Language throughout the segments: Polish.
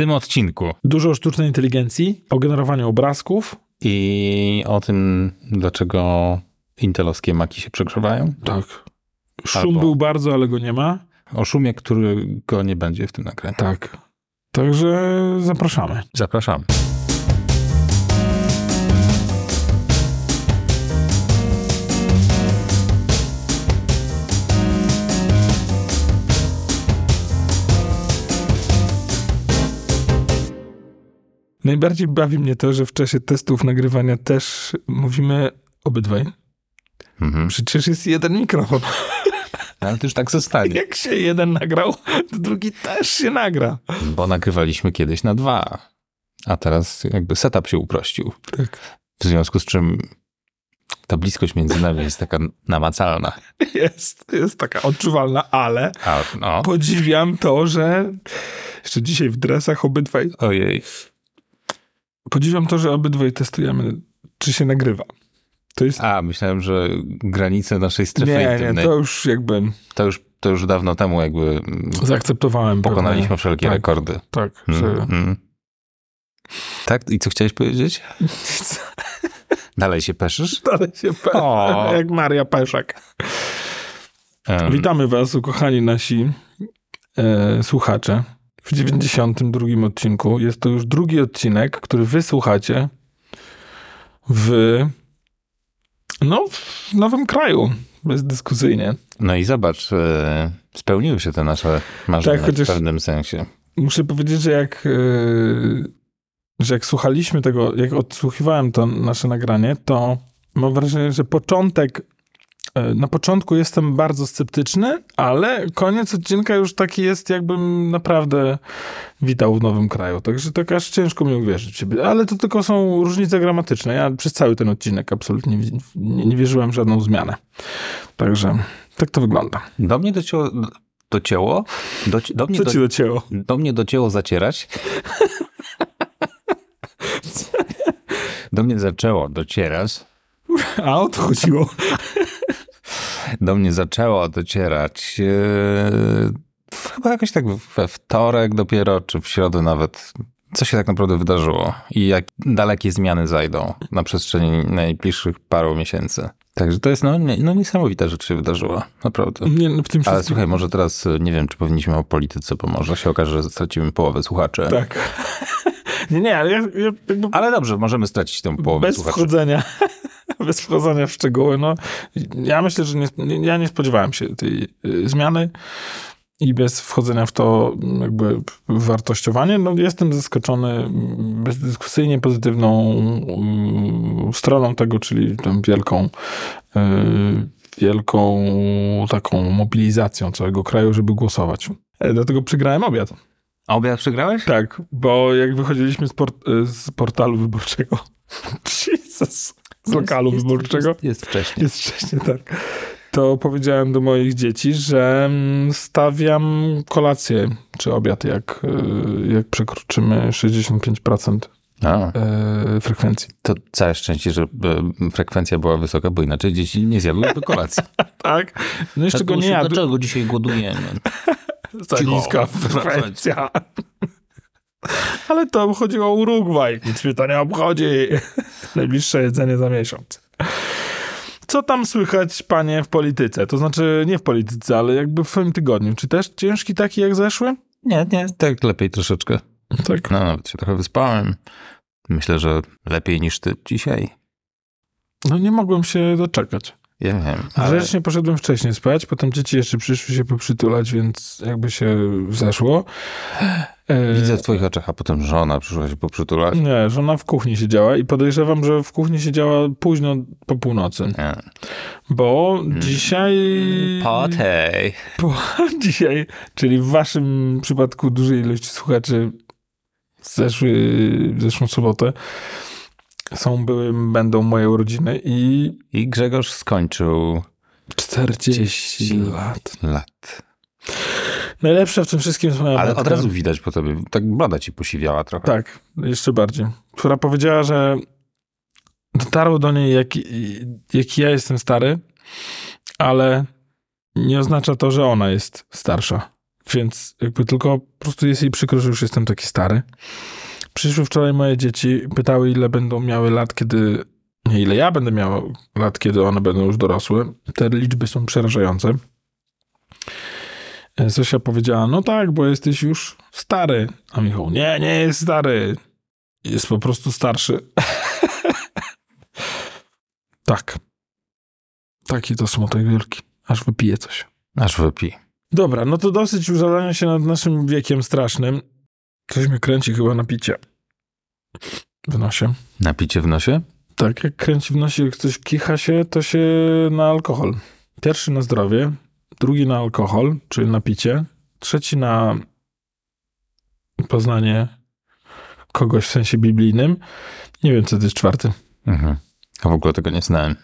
tym odcinku. Dużo o sztucznej inteligencji, o generowaniu obrazków. I o tym, dlaczego intelowskie maki się przegrzewają. Tak. Szum Albo- był bardzo, ale go nie ma. O szumie, którego nie będzie w tym nagraniu. Tak. Także zapraszamy. Zapraszam. Najbardziej bawi mnie to, że w czasie testów nagrywania też mówimy obydwaj. Mhm. Przecież jest jeden mikrofon. Ale to już tak zostanie. Jak się jeden nagrał, to drugi też się nagra. Bo nagrywaliśmy kiedyś na dwa. A teraz jakby setup się uprościł. Tak. W związku z czym ta bliskość między nami jest taka namacalna. Jest, jest taka odczuwalna, ale A, no. podziwiam to, że jeszcze dzisiaj w dresach obydwaj, Ojej. Podziwiam to, że obydwaj testujemy, czy się nagrywa. To jest... A, myślałem, że granice naszej strefy Nie, nie, intymnej, to już jakby to, już, to już dawno temu jakby zaakceptowałem. pokonaliśmy pewne- wszelkie tak, rekordy. Tak, Mm, że... mm. Tak? I co chciałeś powiedzieć? Dalej się peszysz? Dalej się pe... O. jak Maria Peszak. Em, Witamy was, ukochani nasi e, słuchacze. W 92 odcinku. Jest to już drugi odcinek, który wysłuchacie w no, w nowym kraju. Bezdyskusyjnie. No i zobacz, e, spełniły się te nasze marzenia Tak, w pewnym sensie. Muszę powiedzieć, że jak, e, że jak słuchaliśmy tego, jak odsłuchiwałem to nasze nagranie, to mam wrażenie, że początek, na początku jestem bardzo sceptyczny, ale koniec odcinka już taki jest, jakbym naprawdę witał w nowym kraju. Także tak aż ciężko mi uwierzyć w siebie. Ale to tylko są różnice gramatyczne. Ja przez cały ten odcinek absolutnie nie, nie wierzyłem w żadną zmianę. Także tak to wygląda. Do mnie docięło, docięło, doci, do, mnie Co do, ci docięło? do mnie docięło zacierać. Do mnie zaczęło docierać. A o to chodziło. Do mnie zaczęło docierać e, chyba jakoś tak we wtorek dopiero, czy w środę nawet, co się tak naprawdę wydarzyło i jak dalekie zmiany zajdą na przestrzeni najbliższych paru miesięcy. Także to jest no, nie, no niesamowita rzecz się wydarzyła, naprawdę. Nie, no w tym Ale wszystkim... słuchaj, może teraz e, nie wiem, czy powinniśmy o polityce, bo może się okaże, że stracimy połowę słuchaczy. Tak. Nie, nie, ale ja, ja jakby Ale dobrze, możemy stracić tę połowę bez słuchaczy. wchodzenia, bez wchodzenia w szczegóły, no. Ja myślę, że nie, ja nie spodziewałem się tej y, zmiany i bez wchodzenia w to jakby wartościowanie, no jestem zaskoczony bezdyskusyjnie pozytywną mm, stroną tego, czyli tą wielką y, wielką taką mobilizacją całego kraju, żeby głosować. E, Dlatego przegrałem obiad. A obiad przegrałeś? Tak, bo jak wychodziliśmy z, port, z portalu wyborczego, Jesus, z lokalu Jest- wyborczego, Jest, jest wcześniej. jest wcześniej, tak, to powiedziałem do moich dzieci, że mm, stawiam kolację czy obiad, jak, y, jak przekroczymy 65% A, y, frekwencji. to całe szczęście, że e, frekwencja była wysoka, bo inaczej dzieci nie zjadłyby kolacji. Tak? No jeszcze go nie jadł. Dlaczego dzisiaj głodujemy? Za niska frekwencja. Ale to chodziło o Urugwaj, nic mnie to nie obchodzi. Najbliższe jedzenie za miesiąc. Co tam słychać, panie, w polityce? To znaczy nie w polityce, ale jakby w swoim tygodniu. Czy też ciężki taki jak zeszły? Nie, nie, tak lepiej troszeczkę. Tak. No, nawet się trochę wyspałem. Myślę, że lepiej niż ty dzisiaj. No nie mogłem się doczekać. Ja wiem, ale Grzecznie poszedłem wcześniej spać, potem dzieci jeszcze przyszły się poprzytulać, więc jakby się zeszło. E, widzę w twoich oczach, a potem żona przyszła się poprzytulać. Nie, żona w kuchni siedziała i podejrzewam, że w kuchni siedziała późno po północy. Nie. Bo dzisiaj. Potej. Po, dzisiaj, czyli w waszym przypadku dużej ilości słuchaczy zeszły, zeszłą sobotę są, były, będą moje urodziny i I Grzegorz skończył 40 lat. lat. Najlepsze w tym wszystkim jest moja Ale matka. od razu widać po tobie, tak broda ci posiwiała trochę. Tak, jeszcze bardziej. Która powiedziała, że dotarło do niej, jak, jak ja jestem stary, ale nie oznacza to, że ona jest starsza. Więc jakby tylko po prostu jest jej przykro, że już jestem taki stary. Przyszły wczoraj moje dzieci, pytały ile będą miały lat, kiedy... Nie, ile ja będę miał lat, kiedy one będą już dorosłe. Te liczby są przerażające. E, Zosia powiedziała, no tak, bo jesteś już stary. A Michał, nie, nie jest stary. Jest po prostu starszy. tak. Taki to smutek wielki. Aż wypije coś. Aż wypij. Dobra, no to dosyć użalania się nad naszym wiekiem strasznym. Ktoś mnie kręci chyba na picie. W nosie. Napicie w nosie? Tak, jak kręci w nosie, jak ktoś kicha się, to się na alkohol. Pierwszy na zdrowie, drugi na alkohol, czyli na picie, trzeci na poznanie kogoś w sensie biblijnym. Nie wiem, co to jest czwarty. Mhm. A w ogóle tego nie znałem.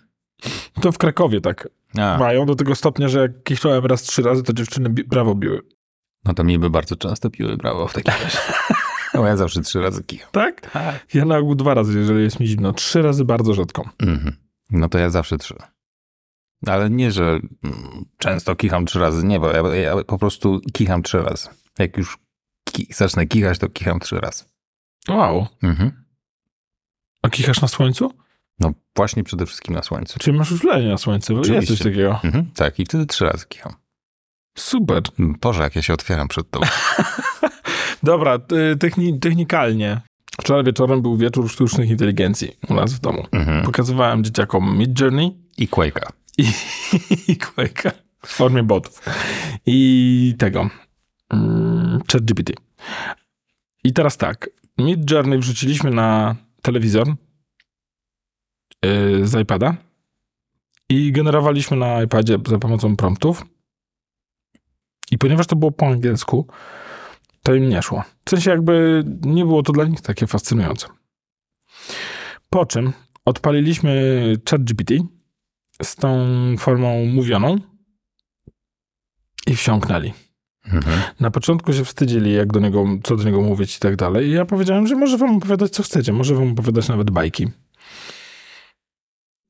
To w Krakowie tak A, mają, do tego stopnia, że jak kichnąłem raz trzy razy, to dziewczyny bi- brawo biły. no to mi by bardzo często piły brawo w takim razie. No ja zawsze trzy razy kicham. Tak? Ja na ogół dwa razy, jeżeli jest mi zimno. Trzy razy bardzo rzadko. Mhm. No to ja zawsze trzy. Ale nie, że mm, często kicham trzy razy. Nie, bo ja, ja po prostu kicham trzy razy. Jak już ki zacznę kichać, to kicham trzy razy. Wow. Mhm. A kichasz na słońcu? No właśnie przede wszystkim na słońcu. Czyli masz uczulenie na słońcu? Bo Jest coś Oczywiście. takiego. Mhm. Tak, i wtedy trzy razy kicham. Super. Boże, jak ja się otwieram przed tobą. Dobra, techni technikalnie. Wczoraj wieczorem był wieczór sztucznych inteligencji u nas w domu. Mhm. Pokazywałem dzieciakom Mid Journey I Quake'a. I, i Quake'a w formie botów. I tego. Mm, ChatGPT. I teraz tak. Mid Journey wrzuciliśmy na telewizor yy, z iPada i generowaliśmy na iPadzie za pomocą promptów. I ponieważ to było po angielsku, to im nie szło. W sensie jakby nie było to dla nich takie fascynujące. Po czym odpaliliśmy ChatGPT z tą formą mówioną i wsiąknęli. Mhm. Na początku się wstydzili, jak do niego, co do niego mówić i tak dalej. I ja powiedziałem, że może wam opowiadać, co chcecie. Może wam opowiadać nawet bajki.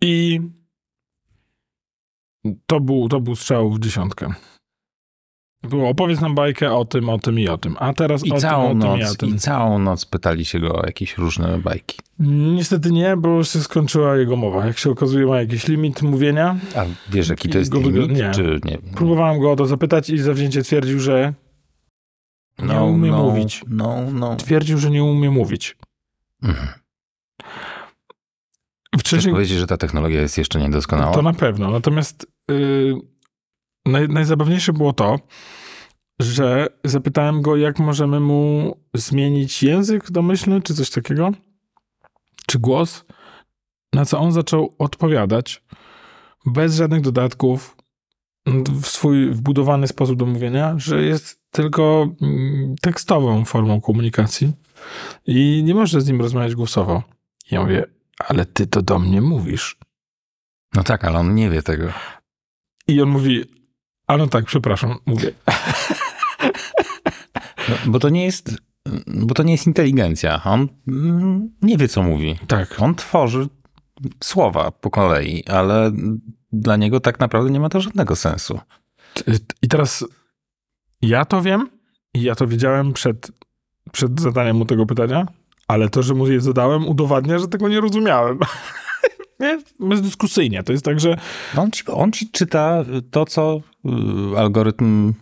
I to był, to był strzał w dziesiątkę. Było opowiedz nam bajkę o tym, o tym i o tym. A teraz I o całą tym, o tym i o noc, tym. i całą noc pytali się go o jakieś różne bajki. Niestety nie, bo się skończyła jego mowa. Jak się okazuje, ma jakiś limit mówienia. A wiesz, jaki to jest go limit? nie. Czy nie? Próbowałem go o to zapytać i zawzięcie twierdził, że nie umie no, mówić. No, no. twierdził, że nie umie mówić. Mhm. Chcesz Wcześniej powiedzieć, że ta technologia jest jeszcze niedoskonała? to na pewno. Natomiast yy, naj, najzabawniejsze było to, że zapytałem go, jak możemy mu zmienić język domyślny, czy coś takiego, czy głos, na co on zaczął odpowiadać bez żadnych dodatków, w swój wbudowany sposób do mówienia, że jest tylko mm, tekstową formą komunikacji i nie można z nim rozmawiać głosowo. I ja mówię, ale ty to do mnie mówisz. No tak, ale on nie wie tego. I on mówi, a no tak, przepraszam, mówię. No, bo to nie jest, bo to nie jest inteligencja. On mm, nie wie, co mówi. Tak. On tworzy słowa po kolei, ale dla niego tak naprawdę nie ma to żadnego sensu. I teraz ja to wiem i ja to wiedziałem przed, przed zadaniem mu tego pytania, ale to, że mu je zadałem, udowadnia, że tego nie rozumiałem. nie? Bezdyskusyjnie. To jest tak, że On ci, on ci czyta to, co algorytm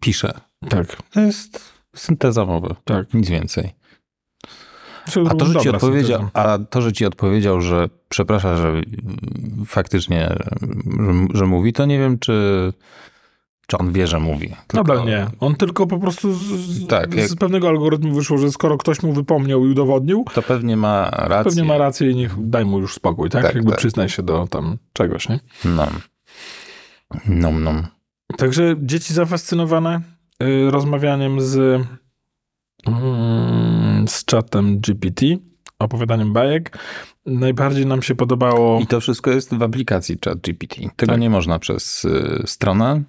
pisze. tak, To jest synteza mowy. tak. Nic więcej. A A to, że ci odpowiedział, a to, że ci odpowiedział, że przeprasza, że y, faktycznie, że, że mówi, to nie wiem, czy, czy on wie, że mówi. Tylko- Nadal nie. On tylko po prostu z, z, Tak, jak- z pewnego algorytmu wyszło, że skoro ktoś mu wypomniał i udowodnił, To pewnie ma rację. pewnie ma rację i niech daj mu już spokój, tak? Tak, Jakby tak. przyznaj się do tam czegoś, nie? No. No, no. Także dzieci zafascynowane y, rozmawianiem z, mm, z czatem GPT, opowiadaniem bajek. Najbardziej nam się podobało... I to wszystko jest w aplikacji ChatGPT. Tego Tak. nie można przez y, stronę,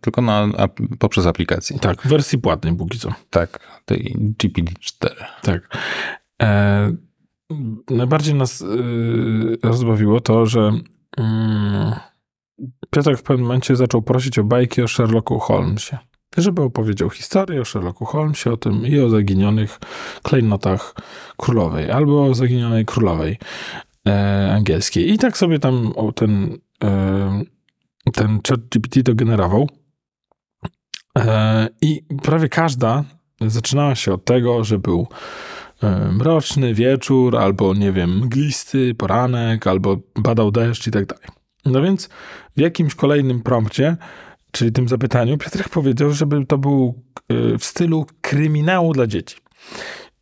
tylko na, a, poprzez aplikację. Tak, w wersji płatnej póki co. Tak, tej GPT-4. Tak. E, najbardziej nas y, rozbawiło to, że mm, Piotrek w pewnym momencie zaczął prosić o bajki o Sherlocku Holmesie. żeby opowiedział historię o Sherlocku Holmesie, o tym i o zaginionych klejnotach królowej, albo o zaginionej królowej e, angielskiej. I tak sobie tam ten, e, ten chat GPT to generował. E, I prawie każda zaczynała się od tego, że był e, mroczny wieczór, albo nie wiem, mglisty poranek, albo badał deszcz i tak dalej. No więc w jakimś kolejnym prompcie, czyli tym zapytaniu, Piotrek powiedział, żeby to był e, w stylu kryminału dla dzieci.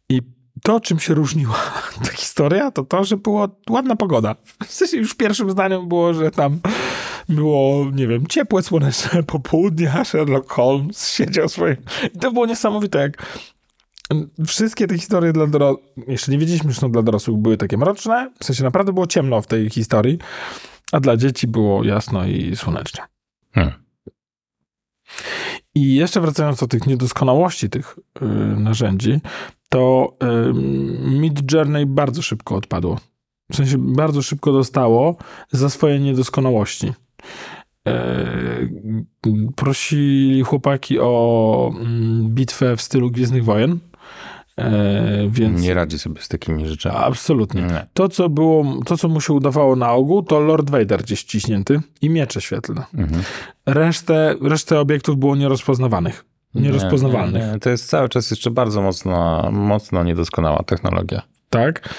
I to, czym się różniła ta historia, to to, że była ładna pogoda. W sensie już pierwszym zdaniem było, że tam było, nie wiem, ciepłe, słoneczne popołudnie, a Sherlock Holmes siedział swoim... I to było niesamowite, jak wszystkie te historie dla dorosłych, jeszcze nie wiedzieliśmy, że są dla dorosłych, były takie mroczne, w sensie naprawdę było ciemno w tej historii, a dla dzieci było jasno i słonecznie. Hmm. I jeszcze wracając do tych niedoskonałości tych y, narzędzi, to y, Mid Journey bardzo szybko odpadło. W sensie bardzo szybko dostało za swoje niedoskonałości. E, prosili chłopaki o mm, bitwę w stylu Gwiezdnych Wojen. E, więc... Nie radzi sobie z takimi rzeczami. Absolutnie. Nie. To, co było, to, co mu się udawało na ogół, to Lord Vader gdzieś ciśnięty i miecze świetlne. Mhm. Resztę, resztę obiektów było nierozpoznawanych. Nierozpoznawalnych. Nie, nie, to jest cały czas jeszcze bardzo mocno, mocno niedoskonała technologia. Tak.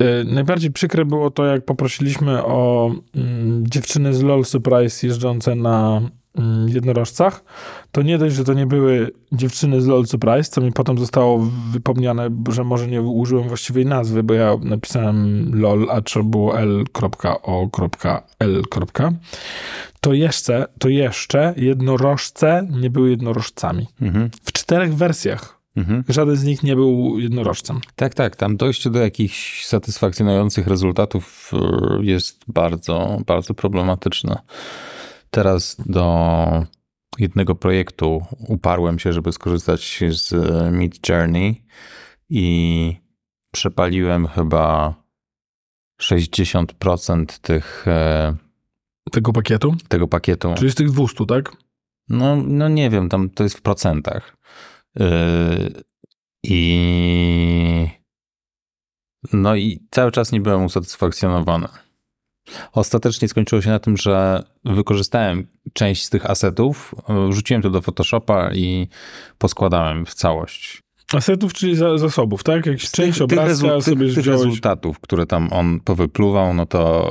E, najbardziej przykre było to, jak poprosiliśmy o mm, dziewczyny z LOL Surprise jeżdżące na jednorożcach. To nie dość, że to nie były dziewczyny z LOL Surprise, co mi potem zostało wypomniane, że może nie użyłem właściwej nazwy, bo ja napisałem LOL, a trzeba było L.O.L. To jeszcze, to jeszcze jednorożce nie były jednorożcami. Mhm. W czterech wersjach Mhm. Żaden z nich nie był jednorożcem. Tak, tak. Tam dojście do jakichś satysfakcjonujących rezultatów e, jest bardzo, bardzo problematyczne. Teraz do jednego projektu uparłem się, żeby skorzystać z Mid Journey i przepaliłem chyba 60% tych. E, tego pakietu? Tego pakietu. Czyli z tych 200, tak? No, no nie wiem, tam to jest w procentach. Yy, I no i cały czas nie byłem usatysfakcjonowany. Ostatecznie skończyło się na tym, że wykorzystałem część z tych asetów, wrzuciłem to do Photoshopa i poskładałem w całość. Asetów, czyli zasobów, tak? Jakiś część obrazka tych, sobie tych, tych rezultatów, które tam on powypluwał, no to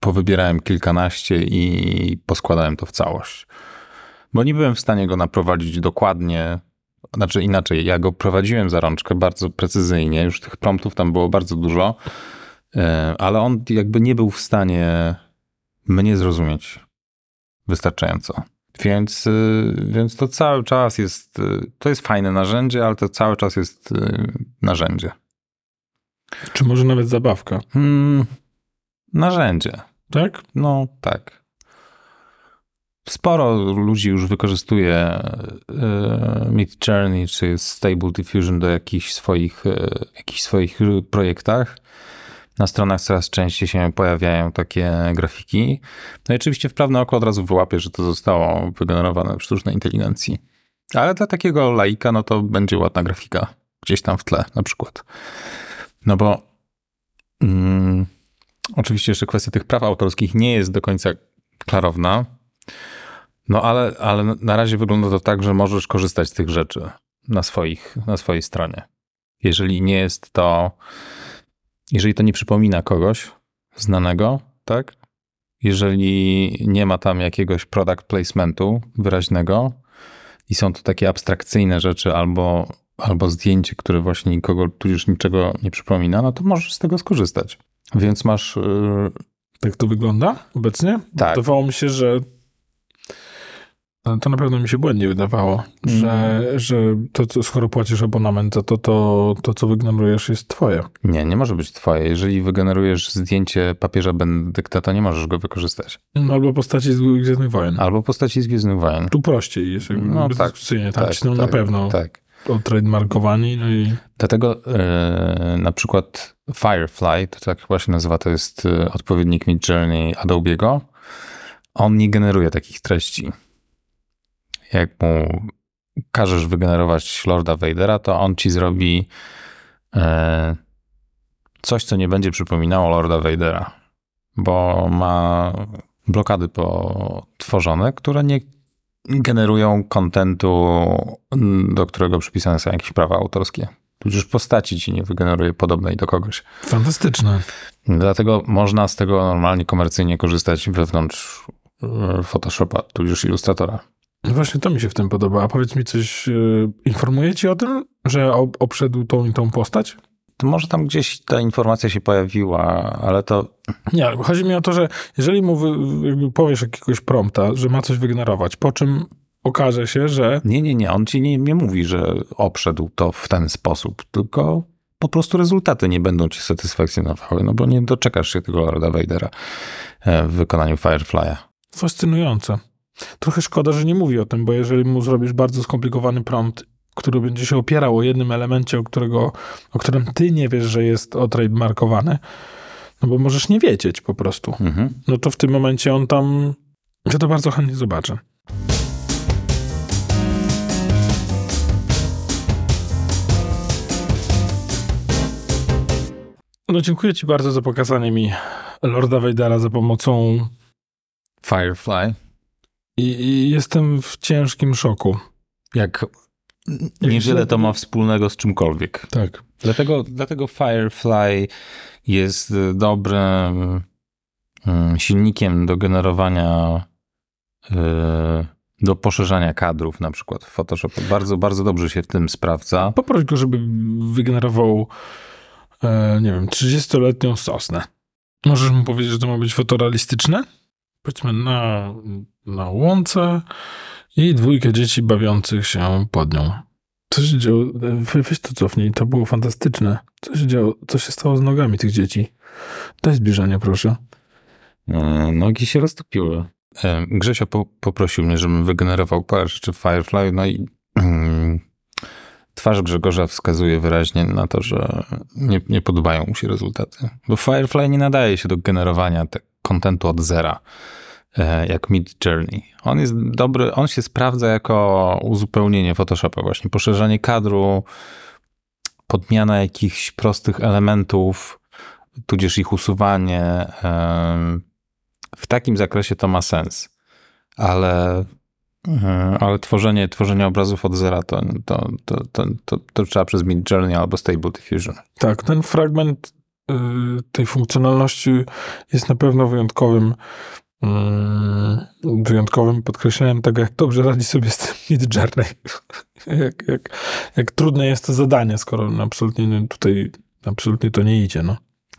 powybierałem kilkanaście i poskładałem to w całość. Bo nie byłem w stanie go naprowadzić dokładnie znaczy inaczej, ja go prowadziłem za rączkę bardzo precyzyjnie, już tych promptów tam było bardzo dużo, e, ale on jakby nie był w stanie mnie zrozumieć wystarczająco. Więc, e, więc to cały czas jest, e, to jest fajne narzędzie, ale to cały czas jest narzędzie. Czy może nawet zabawka? Hmm, narzędzie. Tak? No, tak. Sporo ludzi już wykorzystuje e, Mid Journey czy Stable Diffusion do jakichś swoich, e, jakichś swoich projektach. Na stronach coraz częściej się pojawiają takie grafiki. No i oczywiście wprawne oko od razu wyłapie, że to zostało wygenerowane w sztucznej inteligencji. Ale dla takiego laika, no to będzie ładna grafika. Gdzieś tam w tle na przykład. No bo mm, oczywiście jeszcze kwestia tych praw autorskich nie jest do końca klarowna no ale, ale na razie wygląda to tak, że możesz korzystać z tych rzeczy na, swoich, na swojej stronie. Jeżeli nie jest to, jeżeli to nie przypomina kogoś znanego, tak? Jeżeli nie ma tam jakiegoś product placementu wyraźnego i są to takie abstrakcyjne rzeczy albo, albo zdjęcie, które właśnie nikogo tu już niczego nie przypomina, no to możesz z tego skorzystać. Więc masz. Yy... Tak to wygląda obecnie? Tak. Wydawało mi się, że to na pewno mi się błędnie wydawało, mm. że, że to, co, skoro płacisz abonament to, to, to, to, co wygenerujesz, jest twoje. Nie, nie może być twoje. Jeżeli wygenerujesz zdjęcie papieża Benedykta, to nie możesz go wykorzystać. No, albo postaci z Gwiezdnych Wojen. Albo postaci z Gwiezdnych Wojen. Tu prościej jest. No tak, tam tak, ci tak, na pewno tak. trademarkowani. No i... Dlatego yy, na przykład Firefly, to tak właśnie nazywa, to jest e, odpowiednik Mid Journey Adobe'ego. On nie generuje takich treści jak mu każesz wygenerować Lorda Vadera, to on ci zrobi e, coś, co nie będzie przypominało Lorda Vadera, bo ma blokady potworzone, które nie generują kontentu, do którego przypisane są jakieś prawa autorskie. Tudzież postaci ci nie wygeneruje podobnej do kogoś. Fantastyczne. Dlatego można z tego normalnie komercyjnie korzystać wewnątrz e, Photoshopa, tudzież Illustratora. No Właśnie to mi się w tym podoba. A powiedz mi coś, yy, informuje ci o tym, że ob- obszedł tą i tą postać? To może tam gdzieś ta informacja się pojawiła, ale to Nie, chodzi mi o to, że jeżeli mu wy, powiesz jakiegoś prompta, że ma coś wygenerować, po czym okaże się, że nie, nie, nie. On ci nie, nie mówi, że obszedł to w ten sposób, tylko po prostu rezultaty nie będą cię satysfakcjonowały, no bo nie doczekasz się tego Lorda Vadera e, w wykonaniu Firefly'a. fascynujące. Trochę szkoda, że nie mówi o tym, bo jeżeli mu zrobisz bardzo skomplikowany prompt, który będzie się opierał o jednym elemencie, o, którego, o którym ty nie wiesz, że jest otrademarkowany, no bo możesz nie wiedzieć po prostu. Mhm. No to w tym momencie on tam, ja to bardzo chętnie zobaczę. No dziękuję ci bardzo za pokazanie mi Lorda Vadera za pomocą Firefly, i, jestem w ciężkim szoku. jak niewiele to ma wspólnego z czymkolwiek. Tak. Dlatego, dlatego Firefly jest y, dobrym mm, silnikiem do generowania, y, do poszerzania kadrów na przykład w Photoshopie. Bardzo, bardzo dobrze się w tym sprawdza. Poproś go, żeby wygenerował, e, nie wiem, 30-letnią sosnę. Możesz mu powiedzieć, że to ma być fotorealistyczne? Powiedzmy na, na łące i dwójkę dzieci bawiących się pod nią. Co się działo? E, we- Weź to cofnij, to było fantastyczne. Co się działo? Co się stało z nogami tych dzieci? Daj zbliżenie, proszę. Y, Nogi się roztopiły. E, Grzesio po, poprosił mnie, żebym wygenerował parę rzeczy w Firefly, no i mm, twarz Grzegorza wskazuje wyraźnie na to, że nie, nie podobają mu się rezultaty. Bo Firefly nie nadaje się do generowania te kontentu od zera, e, jak Mid Journey. On jest dobry, on się sprawdza jako uzupełnienie Photoshopa, właśnie poszerzanie kadru, podmiana jakichś prostych elementów, tudzież ich usuwanie. W takim zakresie to ma sens. Ale, e, ale tworzenie, tworzenie obrazów od zera to, to, to, to, to, trzeba przez Mid Journey albo Stable Diffusion. Tak, ten fragment y, tej funkcjonalności jest na pewno wyjątkowym wyjątkowym podkreśleniem tego, jak dobrze radzi sobie z tym Mid Journey. jak, jak, jak trudne jest to zadanie, skoro absolutnie tutaj absolutnie to nie idzie. No.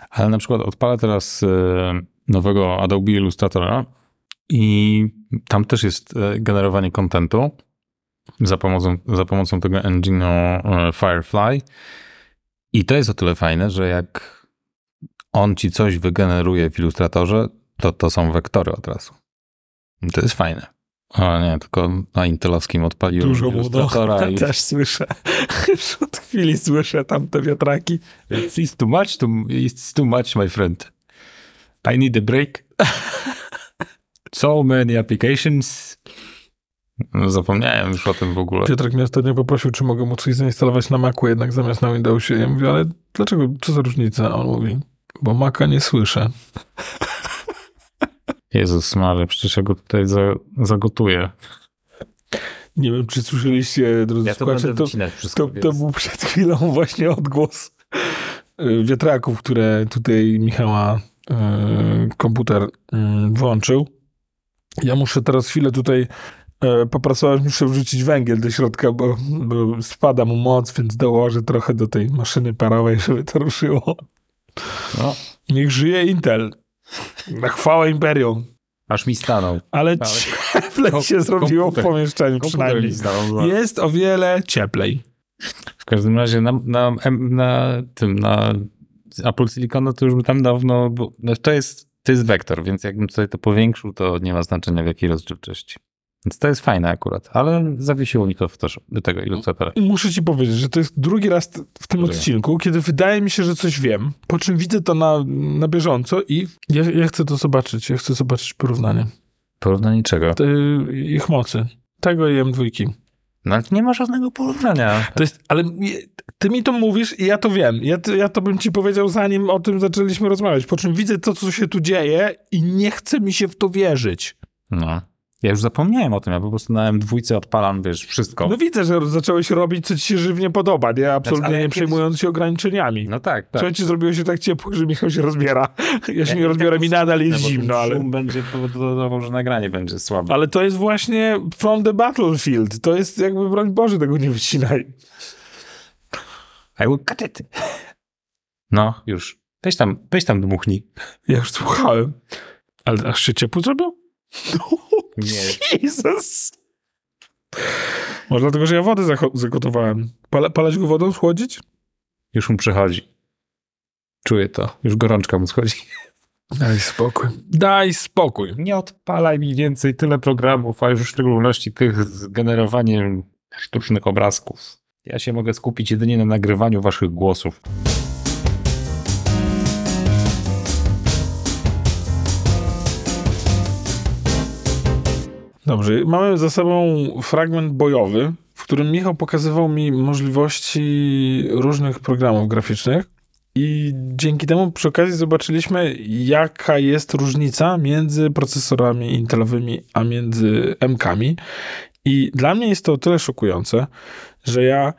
Ale na przykład odpalę teraz e, nowego Adobe Illustratora i tam też jest e, generowanie kontentu za pomocą, za pomocą tego engine'u Firefly. I to jest o tyle fajne, że jak on ci coś wygeneruje w Illustratorze, to to są wektory od razu. To jest fajne. O nie, tylko na Intelowskim odpaliłem Dużo mu Illustratora i Też słyszę. Już od chwili słyszę tam te wiatraki. It's too much, to, it's too much, my friend. I need a break. so many applications. No, zapomniałem już o tym w ogóle. Piotrek mnie ostatnio poprosił, czy mogę mu coś zainstalować na Macu jednak zamiast na Windowsie. Ja mówię, ale dlaczego, co za różnica? A On mówi, bo Maca nie słyszę. Jezus Maria, przecież ja go tutaj za, zagotuję. Nie wiem, czy słyszeliście, drodzy słuchacze, to, to, to był przed chwilą właśnie odgłos y, wiatraków, które tutaj Michała y, komputer y, włączył. Ja muszę teraz chwilę tutaj y, popracować, muszę wrzucić węgiel do środka, bo, bo spada mu moc, więc dołożę trochę do tej maszyny parowej, żeby to ruszyło. No, Niech żyje Intel. Na chwałę Imperium. aż mi stanął. Ale Ale- cieplej się zrobiło w komputer- pomieszczeniu Komputer mi przynajmniej. stanął. Jest o wiele cieplej. W każdym razie na, na, na tym, na Apple Silicon, to już by tam dawno, bo no to jest, to jest wektor, więc jakbym sobie to powiększył, to nie ma znaczenia w jakiej rozdzielczości. Więc to jest fajne akurat, ale zawiesiło mi to w do tego Illustratora. Muszę ci powiedzieć, że to jest drugi raz w tym Dobrze. odcinku, kiedy wydaje mi się, że coś wiem, po czym widzę to na, na bieżąco i ja, ja chcę to zobaczyć. Ja chcę zobaczyć porównanie Porównanie czego? ich mocy. Tego i M2. No ale nie ma żadnego porównania. To jest, ale ty mi to mówisz i ja to wiem. Ja, ja to bym ci powiedział zanim o tym zaczęliśmy rozmawiać. Po czym widzę to, co się tu dzieje i nie chce mi się w to wierzyć. No. Ja już zapomniałem o tym, ja po prostu na M2 odpalam, wiesz, wszystko. No widzę, że zacząłeś robić, co ci się żywnie podoba, nie? Absolutnie znaczy, nie przejmując kiedyś... się ograniczeniami. No tak, tak. Słuchajcie, zrobiło się tak ciepło, że Michał się rozbiera. Ja się ja nie rozbieram i nadal jest no, zimno, ale... Szum będzie powodował, że nagranie będzie słabe. Ale to jest właśnie from the battlefield. To jest jakby, broń Boże, tego nie wycinaj. I will cut it. No, już. Weź tam, weź tam dmuchnij. Ja już słuchałem. Ale aż się ciepło zrobił? No, nie. Jesus. Może dlatego, że ja wodę zagotowałem. Pala, palać go wodą, schłodzić? Już mu przechodzi. Czuję to. Już gorączka mu schodzi. Daj spokój. Daj spokój. Nie odpalaj mi więcej tyle programów, a już w szczególności tych z generowaniem sztucznych obrazków. Ja się mogę skupić jedynie na nagrywaniu waszych głosów. Dobrze, mamy za sobą fragment bojowy, w którym Michał pokazywał mi możliwości różnych programów graficznych. I dzięki temu przy okazji zobaczyliśmy, jaka jest różnica między procesorami intelowymi, a między MK-ami. I dla mnie jest to o tyle szokujące, że ja,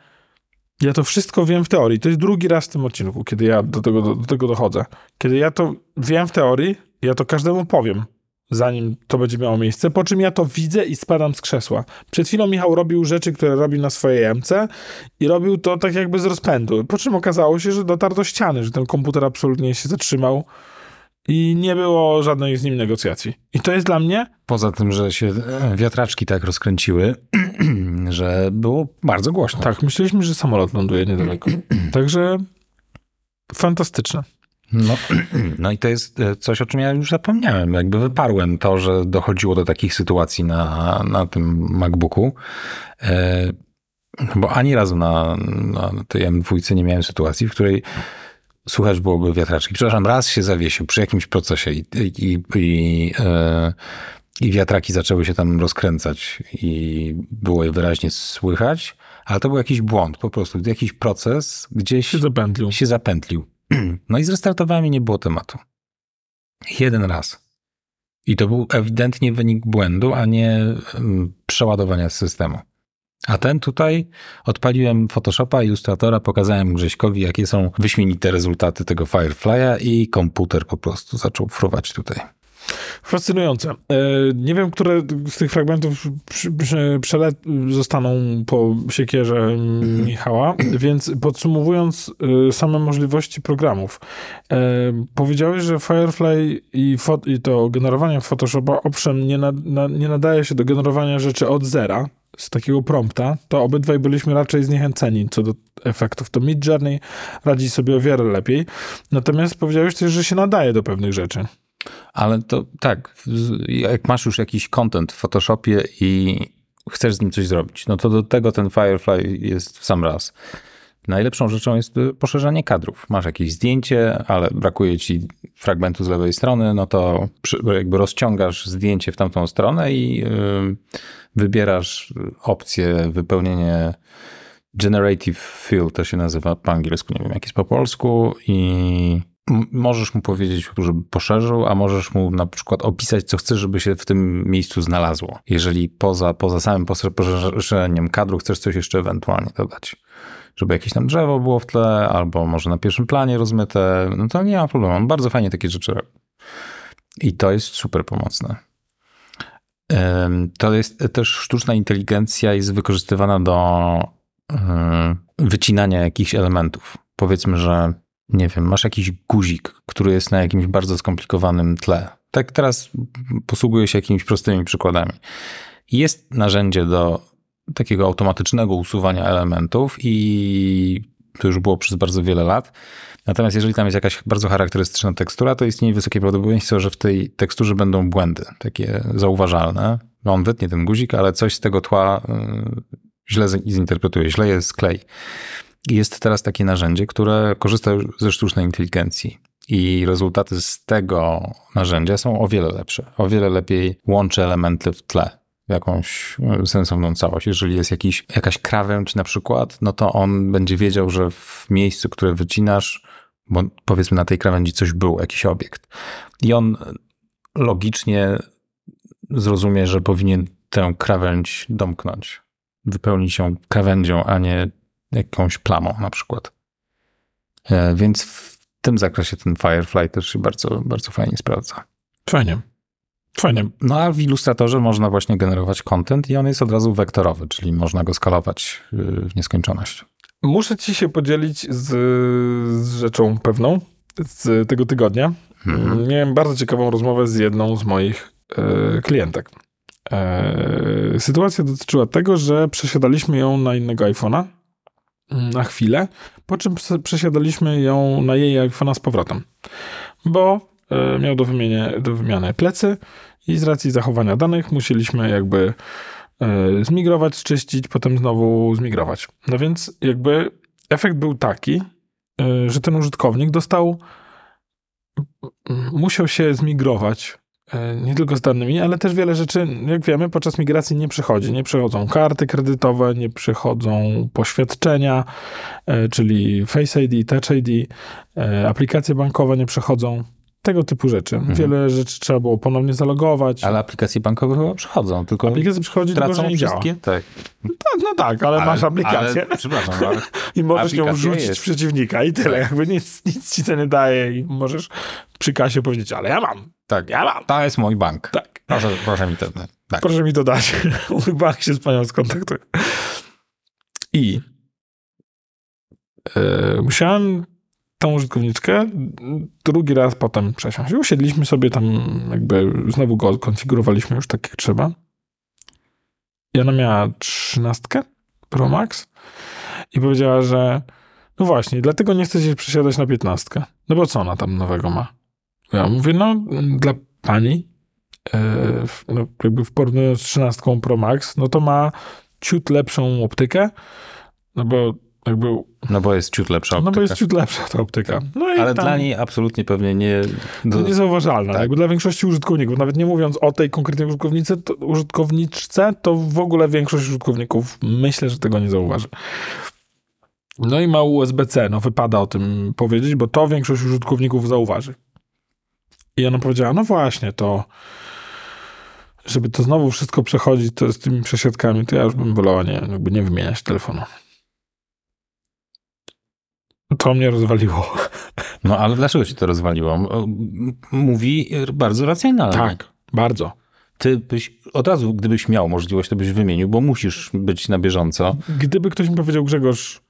ja to wszystko wiem w teorii. To jest drugi raz w tym odcinku, kiedy ja do tego, do, do tego dochodzę. Kiedy ja to wiem w teorii, ja to każdemu powiem zanim to będzie miało miejsce, po czym ja to widzę i spadam z krzesła. Przed chwilą Michał robił rzeczy, które robił na swojej jamce i robił to tak jakby z rozpędu, po czym okazało się, że dotarł do ściany, że ten komputer absolutnie się zatrzymał i nie było żadnej z nim negocjacji. I to jest dla mnie... Poza tym, że się e, wiatraczki tak rozkręciły, że było bardzo głośno. Tak, myśleliśmy, że samolot ląduje niedaleko. Także fantastyczne. No, no i to jest e, coś, o czym ja już zapomniałem. Jakby wyparłem to, że dochodziło do takich sytuacji na, na tym MacBooku. E, bo ani razu na, na tej M2 nie miałem sytuacji, w której słuchać byłoby wiatraczki. Przepraszam, raz się zawiesił przy jakimś procesie i, i, i, e, i wiatraki zaczęły się tam rozkręcać i było je wyraźnie słychać, ale to był jakiś błąd po prostu. Jakiś proces gdzieś się zapętlił. Się zapętlił. No i zrestartowałem i nie było tematu. Jeden raz. I to był ewidentnie wynik błędu, a nie mm, przeładowania systemu. A ten tutaj odpaliłem Photoshopa, Illustratora, pokazałem Grześkowi, jakie są wyśmienite rezultaty tego Firefly'a i komputer po prostu zaczął fruwać tutaj. Fascynujące. E, nie wiem, które z tych fragmentów przele zostaną po siekierze Michała, więc podsumowując e, same możliwości programów. E, powiedziałeś, że Firefly i, i to generowanie Photoshopa owszem nie, na, na, nie nadaje się do generowania rzeczy od zera, z takiego prompta, to obydwaj byliśmy raczej zniechęceni co do efektów. To Mid Journey radzi sobie o wiele lepiej. Natomiast powiedziałeś też, że się nadaje do pewnych rzeczy. Ale to tak, jak masz już jakiś content w Photoshopie i chcesz z nim coś zrobić, no to do tego ten Firefly jest w sam raz. Najlepszą rzeczą jest poszerzanie kadrów. Masz jakieś zdjęcie, ale brakuje ci fragmentu z lewej strony, no to jakby rozciągasz zdjęcie w tamtą stronę i y, wybierasz opcję wypełnienie Generative Fill, to się nazywa po angielsku, nie wiem jak jest po polsku i możesz mu powiedzieć, żeby poszerzył, a możesz mu na przykład opisać, co chcesz, żeby się w tym miejscu znalazło. Jeżeli poza, poza samym poszerzeniem kadru chcesz coś jeszcze ewentualnie dodać. Żeby jakieś tam drzewo było w tle, albo może na pierwszym planie rozmyte, no to nie ma problemu. On bardzo fajnie takie rzeczy robi. I to jest super pomocne. To jest też sztuczna inteligencja jest wykorzystywana do wycinania jakichś elementów. Powiedzmy, że nie wiem, masz jakiś guzik, który jest na jakimś bardzo skomplikowanym tle. Tak teraz posługuję się jakimiś prostymi przykładami. Jest narzędzie do takiego automatycznego usuwania elementów i to już było przez bardzo wiele lat. Natomiast jeżeli tam jest jakaś bardzo charakterystyczna tekstura, to istnieje wysokie prawdopodobieństwo, że w tej teksturze będą błędy, takie zauważalne. No on wytnie ten guzik, ale coś z tego tła y, źle zinterpretuje, źle jest klej. Jest teraz takie narzędzie, które korzysta ze sztucznej inteligencji. I rezultaty z tego narzędzia są o wiele lepsze. O wiele lepiej łączy elementy w tle. jakąś e, sensowną całość. Jeżeli jest jakiś, jakaś krawędź na przykład, no to on będzie wiedział, że w miejscu, które wycinasz, bo powiedzmy na tej krawędzi coś był, jakiś obiekt. I on logicznie zrozumie, że powinien tę krawędź domknąć, wypełnić ją krawędzią, a nie jakąś plamą na przykład. E, więc w tym zakresie ten Firefly też się bardzo, bardzo fajnie sprawdza. Fajnie. Fajnie. No a w Illustratorze można właśnie generować content i on jest od razu wektorowy, czyli można go skalować y, w nieskończoność. Muszę ci się podzielić z, z rzeczą pewną z tego tygodnia. Mhm. Miałem bardzo ciekawą rozmowę z jedną z moich e, klientek. E, sytuacja dotyczyła tego, że przesiadaliśmy ją na innego iPhone'a na chwilę, po czym przesiadaliśmy ją na jej iPhone'a z powrotem, bo e, miał do, wymienie, do wymiany plecy i z racji zachowania danych musieliśmy jakby e, zmigrować, czyścić, potem znowu zmigrować. No więc jakby efekt był taki, e, że ten użytkownik dostał, musiał się zmigrować nie tylko z danymi, ale też wiele rzeczy, jak wiemy, podczas migracji nie przychodzi. Nie przychodzą karty kredytowe, nie przychodzą poświadczenia, czyli Face ID, Touch ID, aplikacje bankowe nie przychodzą. Tego typu rzeczy. Mhm. Wiele rzeczy trzeba było ponownie zalogować. Ale aplikacje bankowe chyba przychodzą, tylko Aplikacje przychodzi, tracą tylko, że nie wszystkie? Działa. Tak. No, no tak, ale, ale masz aplikację. Ale, przepraszam, ale I możesz ją wrzucić jest. przeciwnika i tyle. Tak. Jakby nic, nic ci to nie daje i możesz przy kasie powiedzieć, ale ja mam. Tak, ja mam. To jest mój bank. Tak. Proszę, proszę mi to tak. Proszę mi to dać. mój bank się z panią skontaktuje. I yy, musiałem tą użytkowniczkę drugi raz potem przesiąść. Usiedliśmy sobie tam, jakby znowu go konfigurowaliśmy już tak jak trzeba. I ona miała trzynastkę Pro Max i powiedziała, że no właśnie, dlatego nie chce się przesiadać na piętnastkę. No bo co ona tam nowego ma? Ja mówię, no dla pani, yy, no, jakby w porównaniu z trzynastką Pro Max, no to ma ciut lepszą optykę, no bo jakby... No bo jest ciut lepsza optyka. No bo jest ciut lepsza ta optyka. No Ale tam... dla niej absolutnie pewnie nie... To niezauważalne. Tak. Jakby dla większości użytkowników, nawet nie mówiąc o tej konkretnej użytkownicy, to, użytkowniczce, to w ogóle większość użytkowników myślę, że tego nie zauważy. No i ma USB-C, no wypada o tym powiedzieć, bo to większość użytkowników zauważy. I ona powiedziała, no właśnie, to żeby to znowu wszystko przechodzić to z tymi przesiadkami, to ja już bym wolała nie, jakby nie wymieniać telefonu. To mnie rozwaliło. No ale dlaczego ci to rozwaliło? Mówi bardzo racjonalnie. Tak, bardzo. Ty byś od razu, gdybyś miał możliwość, to byś wymienił, bo musisz być na bieżąco. Gdyby ktoś mi powiedział, Grzegorz,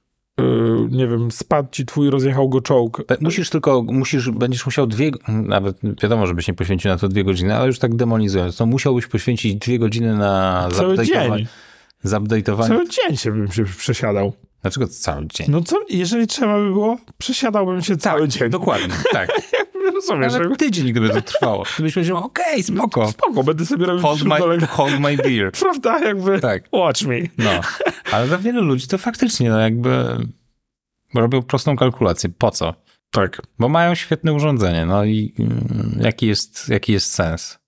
nie wiem, spadł ci twój, rozjechał go czołg. Musisz tylko, musisz, będziesz musiał dwie, nawet wiadomo, żebyś nie poświęcił na to dwie godziny, ale już tak demonizując, to musiałbyś poświęcić dwie godziny na Cały dzień. Zupdate'owanie. Cały dzień się bym się przesiadał. Dlaczego cały dzień? No co, jeżeli trzeba by było, przesiadałbym się cały tak, dzień. Dokładnie, tak. Rozumiesz? Nawet tydzień, gdyby to trwało. Gdybyś powiedział, okej, okay, spoko. Spoko, będę sobie robił hold my, hold my beer. Prawda? Jakby tak. watch me. No, ale dla wielu ludzi to faktycznie, no jakby robią prostą kalkulację. Po co? Tak. Bo mają świetne urządzenie, no i mm, jaki jest, jaki jest sens?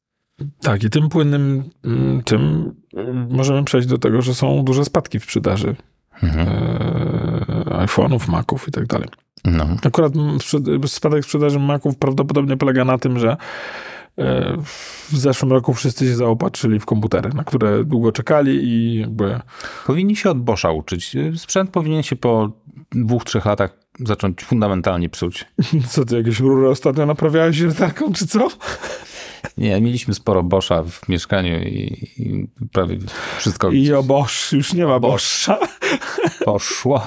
Tak, i tym płynnym mm, tym mm, możemy przejść do tego, że są duże spadki w sprzedaży mhm. e, iPhone'ów, Maców i tak dalej. No. Akurat spadek sprzedaży Maców prawdopodobnie polega na tym, że e, w zeszłym roku wszyscy się zaopatrzyli w komputery, na które długo czekali i jakby... Powinni się od Boscha uczyć. Sprzęt powinien się po dwóch, trzech latach zacząć fundamentalnie psuć. Co, ty jakieś rury ostatnio naprawiałeś wiertarką, czy co? Nie, mieliśmy sporo Boscha w mieszkaniu i, i prawie wszystko... I o Bosch, już nie ma Boscha. Poszło.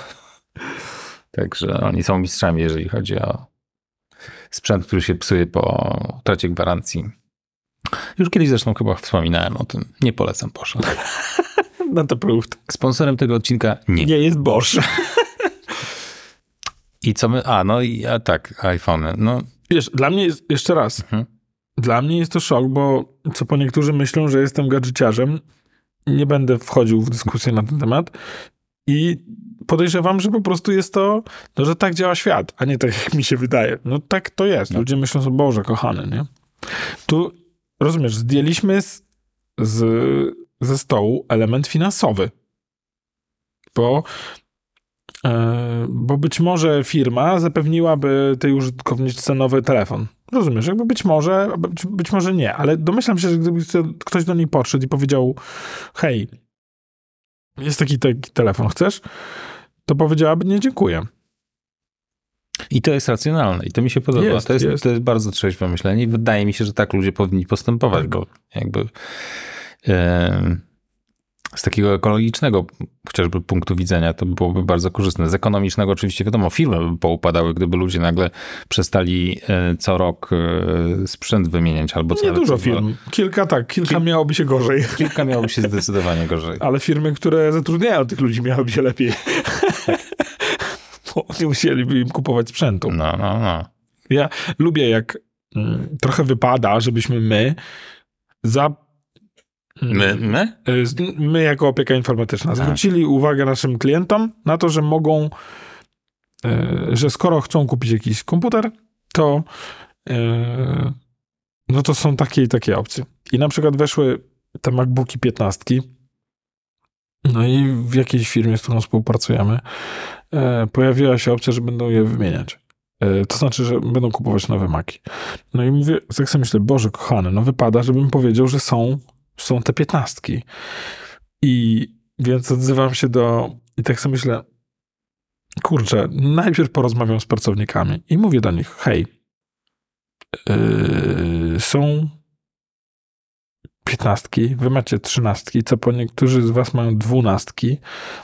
Także oni są mistrzami, jeżeli chodzi o sprzęt, który się psuje po utracie gwarancji. Już kiedyś zresztą chyba wspominałem o tym. Nie polecam Boscha. No to proved. Sponsorem tego odcinka nie. Nie jest Bosch. I co my... A, no i a tak, iPhone. No. Wiesz, dla mnie jest, jeszcze raz, mhm. Dla mnie jest to szok, bo co po niektórzy myślą, że jestem gadżeciarzem. Nie będę wchodził w dyskusję na ten temat. I podejrzewam, że po prostu jest to, no, że tak działa świat, a nie tak jak mi się wydaje. No tak to jest. No. Ludzie myślą sobie, Boże, kochany, nie? Tu, rozumiesz, zdjęliśmy z, z, ze stołu element finansowy. Bo, e, bo być może firma zapewniłaby tej użytkowniczce nowy telefon. Rozumiesz? Jakby być może, być, być może nie, ale domyślam się, że gdyby ktoś do niej podszedł i powiedział hej, jest taki, taki telefon, chcesz? To powiedziałaby nie, dziękuję. I to jest racjonalne i to mi się podoba. Jest, to, jest, jest. to jest bardzo trzeźwe myślenie i wydaje mi się, że tak ludzie powinni postępować, Tak. bo jakby e, z takiego ekologicznego chociażby punktu widzenia to byłoby bardzo korzystne. Z ekonomicznego oczywiście wiadomo, firmy by poupadały, gdyby ludzie nagle przestali e, co rok e, sprzęt wymieniać albo co Nie dużo firm. Kilka tak, kilka miałoby się gorzej. Kilka miałoby się zdecydowanie gorzej. Ale firmy, które zatrudniają tych ludzi, miałyby się lepiej. Bo nie musieliby im kupować sprzętu. No, no, no. Ja lubię, jak mm, trochę wypada, żebyśmy my za. Mm, My? my? y, z- My, jako opieka informatyczna, zwrócili uwagę naszym klientom na to, że mogą, y, że skoro chcą kupić jakiś komputer, to, y, no to są takie i takie opcje. I na przykład weszły te MacBooki 15. No i w jakiejś firmie, z którą współpracujemy, e, pojawiła się opcja, że będą je wymieniać. E, To znaczy, że będą kupować nowe Maki. No i mówię, tak sobie myślę, Boże kochany, no wypada, żebym powiedział, że są, są te piętnastki. I więc odzywam się do, i tak sobie myślę, kurczę, najpierw porozmawiam z pracownikami i mówię do nich, hej, yy, są piętnastki, wy macie trzynastki, co po niektórzy z was mają dwunastki.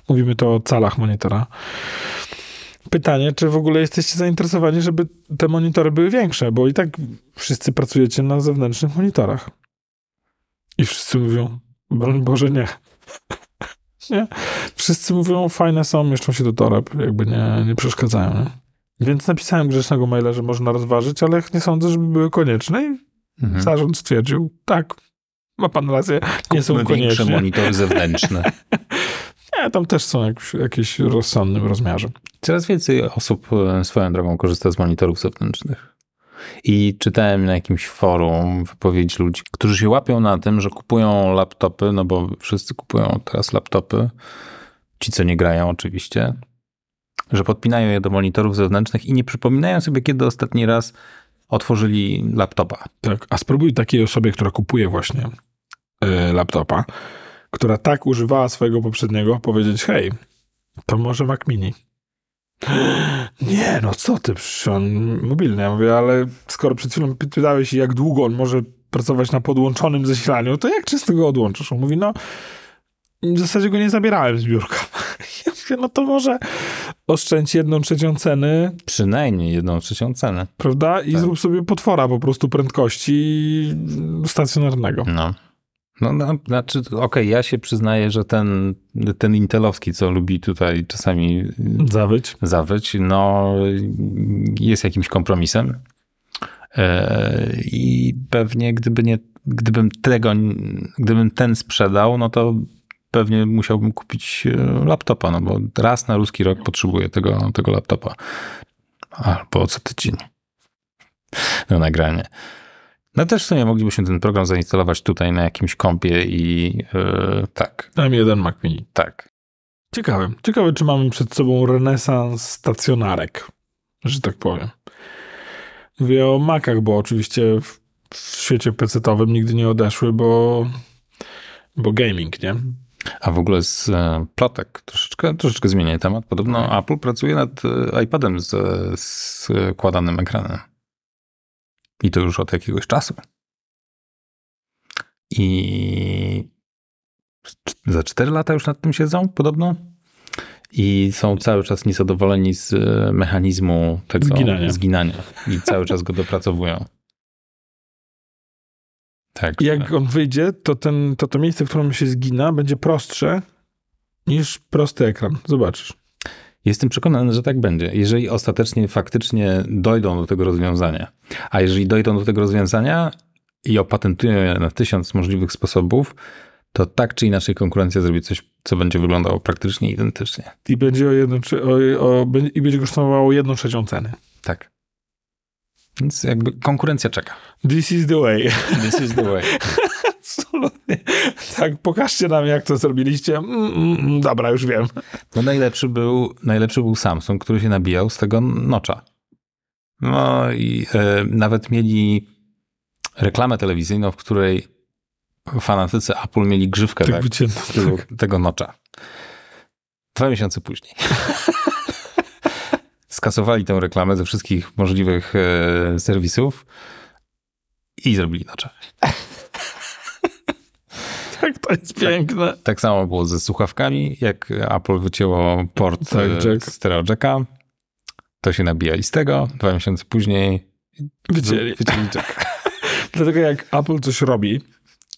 Mówimy to o calach monitora. Pytanie, czy w ogóle jesteście zainteresowani, żeby te monitory były większe, bo i tak wszyscy pracujecie na zewnętrznych monitorach. I wszyscy mówią, broń Boże, nie. nie. Wszyscy mówią, fajne są, mieszczą się do toreb, jakby nie, nie przeszkadzają. Nie? Więc napisałem grzecznego maila, że można rozważyć, ale nie sądzę, żeby były konieczne i Mhm. zarząd stwierdził, tak, ma pan rację, nie są Kupmy większe konieczne. monitory zewnętrzne. Nie, tam też są jak, jakieś rozsądnym rozmiarze. Coraz więcej osób e, swoją drogą korzysta z monitorów zewnętrznych. I czytałem na jakimś forum wypowiedź ludzi, którzy się łapią na tym, że kupują laptopy, no bo wszyscy kupują teraz laptopy, ci co nie grają oczywiście, że podpinają je do monitorów zewnętrznych i nie przypominają sobie, kiedy ostatni raz otworzyli laptopa. Tak, a spróbuj takiej osobie, która kupuje właśnie y, laptopa, która tak używała swojego poprzedniego, powiedzieć, hej, to może Mac Mini. Nie, no co ty, przecież on mobilny. Ja mówię, ale skoro przed chwilą pytałeś, jak długo on może pracować na podłączonym zasilaniu, to jak często go odłączysz? On mówi, no w zasadzie go nie zabierałem z biurka. Ja mówię, no to może oszczędź jedną trzecią ceny, Przynajmniej jedną trzecią cenę. prawda? I Tak. zrób sobie potwora po prostu prędkości stacjonarnego. No. No, no znaczy, okej, ja się przyznaję, że ten, ten intelowski, co lubi tutaj czasami Zawyć. zawyć, no jest jakimś kompromisem. E, I pewnie gdyby nie, gdybym tego, gdybym ten sprzedał, no to pewnie musiałbym kupić e, laptopa, no bo raz na ruski rok potrzebuję tego, tego laptopa. Albo co tydzień. Na nagranie. No też w sumie moglibyśmy ten program zainstalować tutaj na jakimś kompie i e, tak, M1 Mac Mini. tak. Ciekawe. Ciekawe, czy mamy przed sobą renesans stacjonarek, że tak powiem. Mówię o Macach, bo oczywiście w, w świecie PC-owym nigdy nie odeszły, bo, bo gaming, nie? A w ogóle z e, plotek, troszeczkę, troszeczkę zmienię temat. Podobno Apple pracuje nad e, iPadem z składanym ekranem. I to już od jakiegoś czasu. I za 4 lata już nad tym siedzą, podobno. I są cały czas niezadowoleni z e, mechanizmu tego Zginania. zginania. I cały czas go dopracowują. Tak. I jak on wyjdzie, to, ten, to to miejsce, w którym się zgina, będzie prostsze niż prosty ekran. Zobaczysz. Jestem przekonany, że tak będzie. Jeżeli ostatecznie faktycznie dojdą do tego rozwiązania. A jeżeli dojdą do tego rozwiązania i opatentują je na tysiąc możliwych sposobów, to tak czy inaczej konkurencja zrobi coś, co będzie wyglądało praktycznie identycznie. I będzie, o trze- o, o, i będzie kosztowało jedną trzecią ceny. Tak. Więc jakby konkurencja czeka. This is the way. This is the way. Absolutnie. Tak, pokażcie nam, jak to zrobiliście. Mm, mm, mm, dobra, już wiem. No najlepszy był, najlepszy był Samsung, który się nabijał z tego nocza. No i e, nawet mieli reklamę telewizyjną, w której fanatycy Apple mieli grzywkę Tak tak, z tyłu tego nocza. Dwa miesiące później. Skasowali tę reklamę ze wszystkich możliwych e, serwisów i zrobili nocza. Tak, to jest piękne. Tak samo było ze słuchawkami, jak Apple wycięło port Tak, tak, jack. stereo jacka, to się nabijali z tego, dwa miesiące później Wycięli. wycięli jacka. Dlatego jak Apple coś robi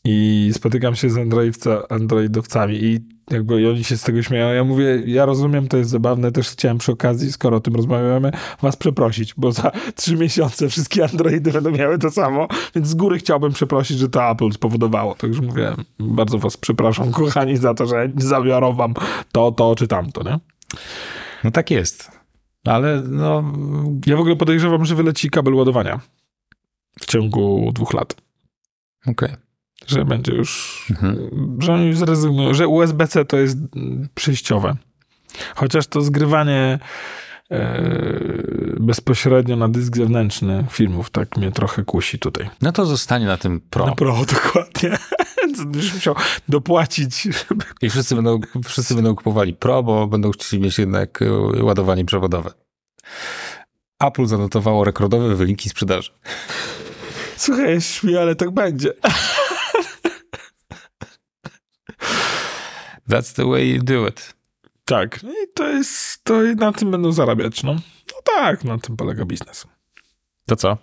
i spotykam się z androidowca, androidowcami i jakby i oni się z tego śmieją, ja mówię, ja rozumiem, to jest zabawne, też chciałem przy okazji, skoro o tym rozmawiamy, was przeprosić, bo za trzy miesiące wszystkie androidy będą miały to samo, więc z góry chciałbym przeprosić, że to Apple spowodowało. Także mówię, bardzo was przepraszam, kochani, za to, że zabiorą wam to, to czy tamto, nie? No tak jest. Ale no, Ja w ogóle podejrzewam, że wyleci kabel ładowania w ciągu dwóch lat. okej. Że będzie już, Mhm. że oni już zrezygnują, że USB-C to jest przejściowe. Chociaż to zgrywanie e, bezpośrednio na dysk zewnętrzny filmów tak mnie trochę kusi tutaj. No to zostanie na tym Pro. Na Pro, dokładnie. Już musiał dopłacić, żeby... I wszyscy będą, wszyscy będą kupowali Pro, bo będą chcieli mieć jednak y, ładowanie przewodowe. Apple zanotowało rekordowe wyniki sprzedaży. Słuchaj, śmieję, ale tak będzie. That's the way you do it. Tak, i to jest, to i na tym będą zarabiać, no. No tak, na tym polega biznes. To co?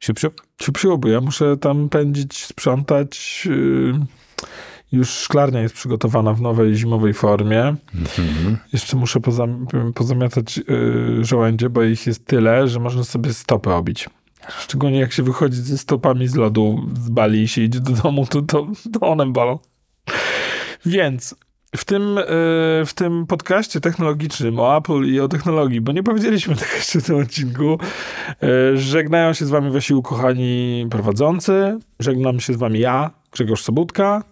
Siup, siup? Się przyłoby, ja muszę tam pędzić, sprzątać. Yy, już szklarnia jest przygotowana w nowej zimowej formie. Mhm. Jeszcze muszę pozam pozamiatać yy, żołędzie, bo ich jest tyle, że można sobie stopy obić. Szczególnie jak się wychodzi ze stopami z lodu z Bali i się idzie do domu, to, to, to one bolą. Więc w tym, yy, w tym podcaście technologicznym o Apple i o technologii, bo nie powiedzieliśmy tego jeszcze w tym odcinku, yy, żegnają się z wami wasi ukochani prowadzący. Żegnam się z wami ja, Grzegorz Sobutka.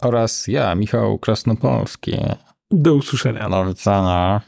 Oraz ja, Michał Krasnopolski. Do usłyszenia. Do widzenia.